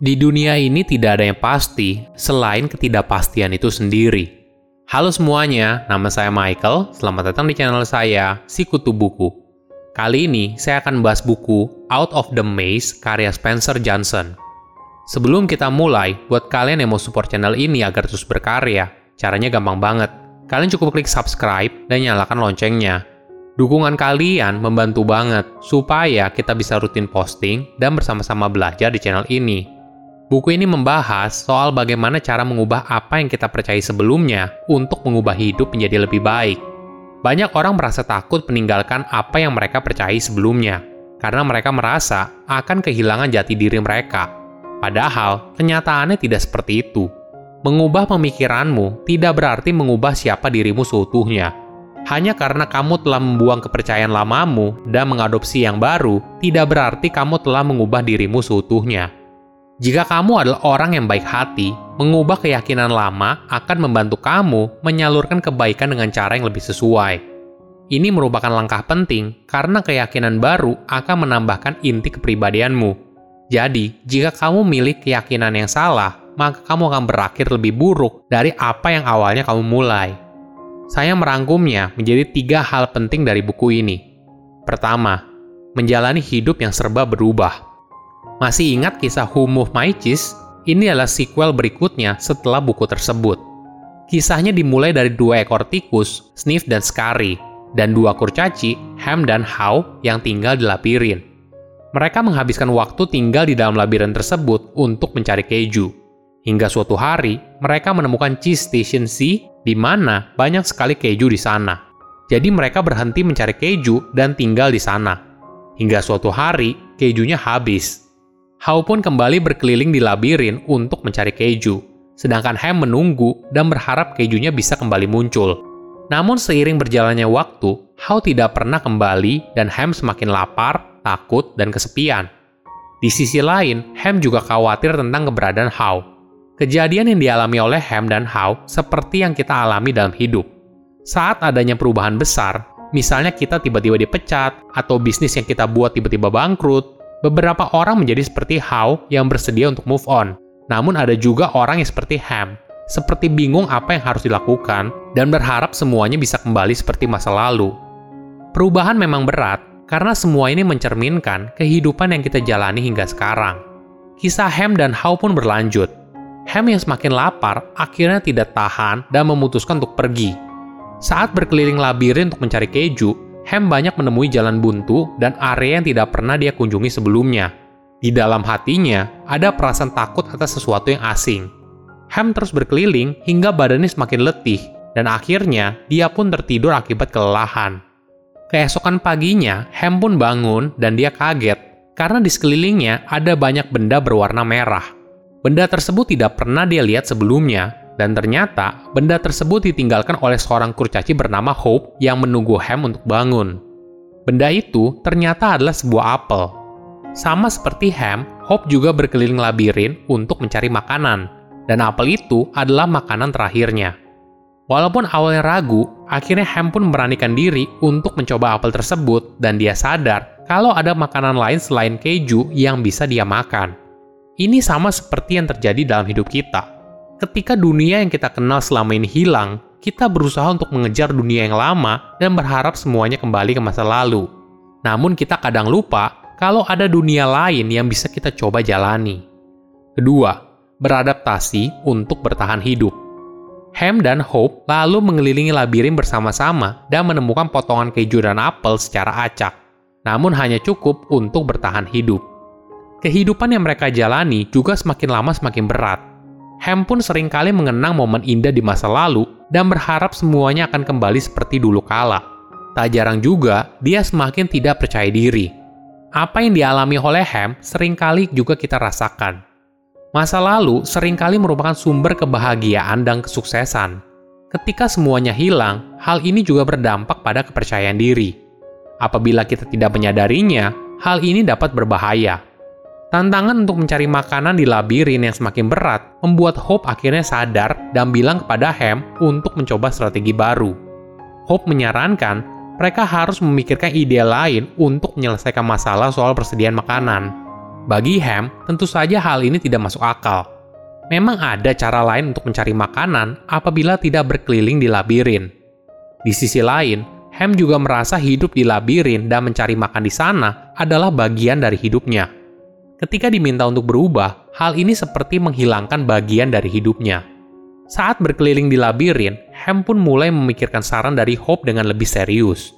Di dunia ini tidak ada yang pasti selain ketidakpastian itu sendiri. Halo semuanya, nama saya Michael. Selamat datang di channel saya, Sikutu Buku. Kali ini saya akan bahas buku Out of the Maze karya Spencer Johnson. Sebelum kita mulai, buat kalian yang mau support channel ini agar terus berkarya, caranya gampang banget. Kalian cukup klik subscribe dan nyalakan loncengnya. Dukungan kalian membantu banget supaya kita bisa rutin posting dan bersama-sama belajar di channel ini. Buku ini membahas soal bagaimana cara mengubah apa yang kita percaya sebelumnya untuk mengubah hidup menjadi lebih baik. Banyak orang merasa takut meninggalkan apa yang mereka percayai sebelumnya, karena mereka merasa akan kehilangan jati diri mereka. Padahal, kenyataannya tidak seperti itu. Mengubah pemikiranmu tidak berarti mengubah siapa dirimu seutuhnya. Hanya karena kamu telah membuang kepercayaan lamamu dan mengadopsi yang baru, tidak berarti kamu telah mengubah dirimu seutuhnya. Jika kamu adalah orang yang baik hati, mengubah keyakinan lama akan membantu kamu menyalurkan kebaikan dengan cara yang lebih sesuai. Ini merupakan langkah penting karena keyakinan baru akan menambahkan inti kepribadianmu. Jadi, jika kamu milik keyakinan yang salah, maka kamu akan berakhir lebih buruk dari apa yang awalnya kamu mulai. Saya merangkumnya menjadi tiga hal penting dari buku ini. Pertama, menjalani hidup yang serba berubah. Masih ingat kisah My Cheese? Ini adalah sequel berikutnya setelah buku tersebut. Kisahnya dimulai dari dua ekor tikus, Sniff dan Scary, dan dua kurcaci, Ham dan How, yang tinggal di labirin. Mereka menghabiskan waktu tinggal di dalam labirin tersebut untuk mencari keju. Hingga suatu hari, mereka menemukan Cheese Station C, di mana banyak sekali keju di sana. Jadi mereka berhenti mencari keju dan tinggal di sana. Hingga suatu hari, kejunya habis. Hao pun kembali berkeliling di labirin untuk mencari keju, sedangkan Ham menunggu dan berharap kejunya bisa kembali muncul. Namun seiring berjalannya waktu, Hao tidak pernah kembali dan Ham semakin lapar, takut, dan kesepian. Di sisi lain, Ham juga khawatir tentang keberadaan Hao. Kejadian yang dialami oleh Ham dan Hao seperti yang kita alami dalam hidup. Saat adanya perubahan besar, misalnya kita tiba-tiba dipecat, atau bisnis yang kita buat tiba-tiba bangkrut, Beberapa orang menjadi seperti How yang bersedia untuk move on. Namun ada juga orang yang seperti Ham, seperti bingung apa yang harus dilakukan dan berharap semuanya bisa kembali seperti masa lalu. Perubahan memang berat karena semua ini mencerminkan kehidupan yang kita jalani hingga sekarang. Kisah Ham dan How pun berlanjut. Ham yang semakin lapar akhirnya tidak tahan dan memutuskan untuk pergi. Saat berkeliling labirin untuk mencari keju, Ham banyak menemui jalan buntu dan area yang tidak pernah dia kunjungi sebelumnya. Di dalam hatinya, ada perasaan takut atas sesuatu yang asing. Ham terus berkeliling hingga badannya semakin letih, dan akhirnya dia pun tertidur akibat kelelahan. Keesokan paginya, Ham pun bangun dan dia kaget karena di sekelilingnya ada banyak benda berwarna merah. Benda tersebut tidak pernah dia lihat sebelumnya, dan ternyata, benda tersebut ditinggalkan oleh seorang kurcaci bernama Hope yang menunggu Ham untuk bangun. Benda itu ternyata adalah sebuah apel. Sama seperti Ham, Hope juga berkeliling labirin untuk mencari makanan, dan apel itu adalah makanan terakhirnya. Walaupun awalnya ragu, akhirnya Ham pun memberanikan diri untuk mencoba apel tersebut dan dia sadar kalau ada makanan lain selain keju yang bisa dia makan. Ini sama seperti yang terjadi dalam hidup kita ketika dunia yang kita kenal selama ini hilang, kita berusaha untuk mengejar dunia yang lama dan berharap semuanya kembali ke masa lalu. Namun kita kadang lupa kalau ada dunia lain yang bisa kita coba jalani. Kedua, beradaptasi untuk bertahan hidup. Ham dan Hope lalu mengelilingi labirin bersama-sama dan menemukan potongan keju dan apel secara acak, namun hanya cukup untuk bertahan hidup. Kehidupan yang mereka jalani juga semakin lama semakin berat, Ham pun sering kali mengenang momen indah di masa lalu dan berharap semuanya akan kembali seperti dulu kala. Tak jarang juga, dia semakin tidak percaya diri. Apa yang dialami oleh Ham sering kali juga kita rasakan. Masa lalu sering kali merupakan sumber kebahagiaan dan kesuksesan. Ketika semuanya hilang, hal ini juga berdampak pada kepercayaan diri. Apabila kita tidak menyadarinya, hal ini dapat berbahaya Tantangan untuk mencari makanan di labirin yang semakin berat membuat Hope akhirnya sadar dan bilang kepada Ham untuk mencoba strategi baru. Hope menyarankan mereka harus memikirkan ide lain untuk menyelesaikan masalah soal persediaan makanan. Bagi Ham, tentu saja hal ini tidak masuk akal. Memang ada cara lain untuk mencari makanan apabila tidak berkeliling di labirin. Di sisi lain, Ham juga merasa hidup di labirin dan mencari makan di sana adalah bagian dari hidupnya. Ketika diminta untuk berubah, hal ini seperti menghilangkan bagian dari hidupnya. Saat berkeliling di labirin, Ham pun mulai memikirkan saran dari Hope dengan lebih serius.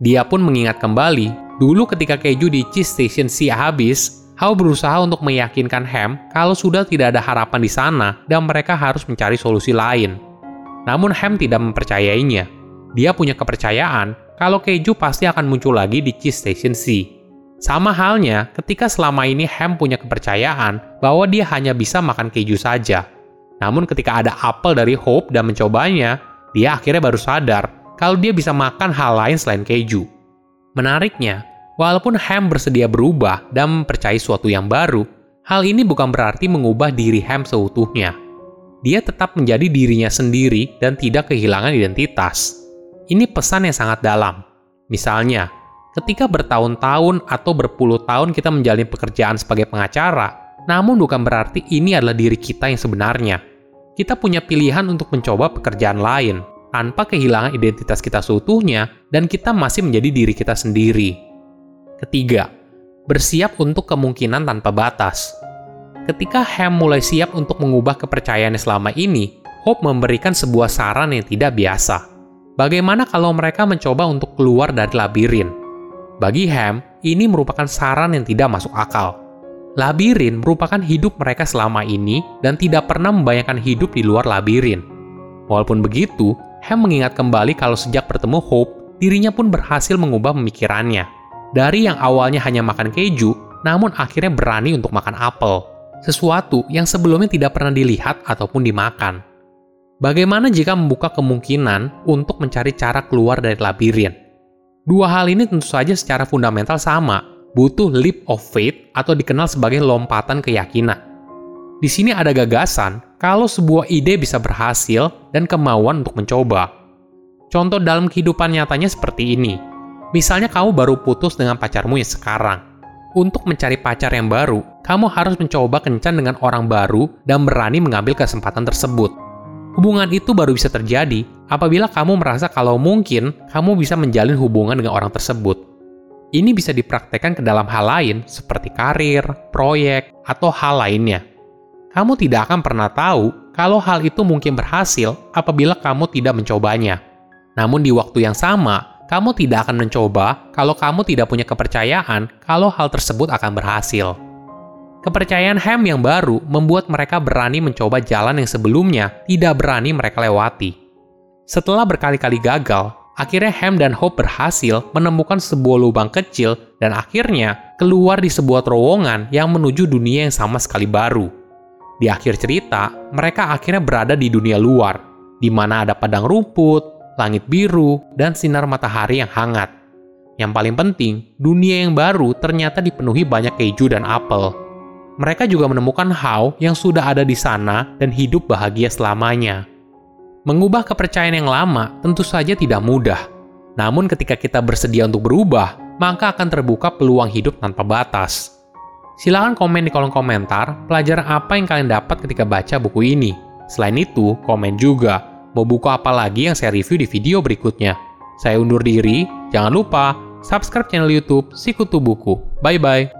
Dia pun mengingat kembali, dulu ketika keju di cheese station C habis, Howe berusaha untuk meyakinkan Ham kalau sudah tidak ada harapan di sana dan mereka harus mencari solusi lain. Namun Ham tidak mempercayainya dia punya kepercayaan kalau keju pasti akan muncul lagi di cheese station C. Sama halnya ketika selama ini Ham punya kepercayaan bahwa dia hanya bisa makan keju saja. Namun ketika ada apel dari Hope dan mencobanya, dia akhirnya baru sadar kalau dia bisa makan hal lain selain keju. Menariknya, walaupun Ham bersedia berubah dan mempercayai suatu yang baru, hal ini bukan berarti mengubah diri Ham seutuhnya. Dia tetap menjadi dirinya sendiri dan tidak kehilangan identitas. Ini pesan yang sangat dalam. Misalnya, ketika bertahun-tahun atau berpuluh tahun kita menjalani pekerjaan sebagai pengacara, namun bukan berarti ini adalah diri kita yang sebenarnya. Kita punya pilihan untuk mencoba pekerjaan lain, tanpa kehilangan identitas kita seutuhnya, dan kita masih menjadi diri kita sendiri. Ketiga, bersiap untuk kemungkinan tanpa batas. Ketika Ham mulai siap untuk mengubah kepercayaannya selama ini, Hope memberikan sebuah saran yang tidak biasa. Bagaimana kalau mereka mencoba untuk keluar dari labirin? Bagi Ham, ini merupakan saran yang tidak masuk akal. Labirin merupakan hidup mereka selama ini dan tidak pernah membayangkan hidup di luar labirin. Walaupun begitu, Ham mengingat kembali kalau sejak bertemu Hope, dirinya pun berhasil mengubah pemikirannya. Dari yang awalnya hanya makan keju, namun akhirnya berani untuk makan apel. Sesuatu yang sebelumnya tidak pernah dilihat ataupun dimakan. Bagaimana jika membuka kemungkinan untuk mencari cara keluar dari labirin? Dua hal ini tentu saja secara fundamental sama, butuh leap of faith atau dikenal sebagai lompatan keyakinan. Di sini ada gagasan kalau sebuah ide bisa berhasil dan kemauan untuk mencoba. Contoh dalam kehidupan nyatanya seperti ini. Misalnya kamu baru putus dengan pacarmu yang sekarang. Untuk mencari pacar yang baru, kamu harus mencoba kencan dengan orang baru dan berani mengambil kesempatan tersebut Hubungan itu baru bisa terjadi apabila kamu merasa kalau mungkin kamu bisa menjalin hubungan dengan orang tersebut. Ini bisa dipraktekkan ke dalam hal lain seperti karir, proyek, atau hal lainnya. Kamu tidak akan pernah tahu kalau hal itu mungkin berhasil apabila kamu tidak mencobanya. Namun di waktu yang sama, kamu tidak akan mencoba kalau kamu tidak punya kepercayaan kalau hal tersebut akan berhasil. Kepercayaan Ham yang baru membuat mereka berani mencoba jalan yang sebelumnya tidak berani mereka lewati. Setelah berkali-kali gagal, akhirnya Ham dan Hope berhasil menemukan sebuah lubang kecil dan akhirnya keluar di sebuah terowongan yang menuju dunia yang sama sekali baru. Di akhir cerita, mereka akhirnya berada di dunia luar, di mana ada padang rumput, langit biru, dan sinar matahari yang hangat. Yang paling penting, dunia yang baru ternyata dipenuhi banyak keju dan apel mereka juga menemukan How yang sudah ada di sana dan hidup bahagia selamanya. Mengubah kepercayaan yang lama tentu saja tidak mudah. Namun ketika kita bersedia untuk berubah, maka akan terbuka peluang hidup tanpa batas. Silahkan komen di kolom komentar pelajaran apa yang kalian dapat ketika baca buku ini. Selain itu, komen juga mau buku apa lagi yang saya review di video berikutnya. Saya undur diri, jangan lupa subscribe channel YouTube Sikutu Buku. Bye bye.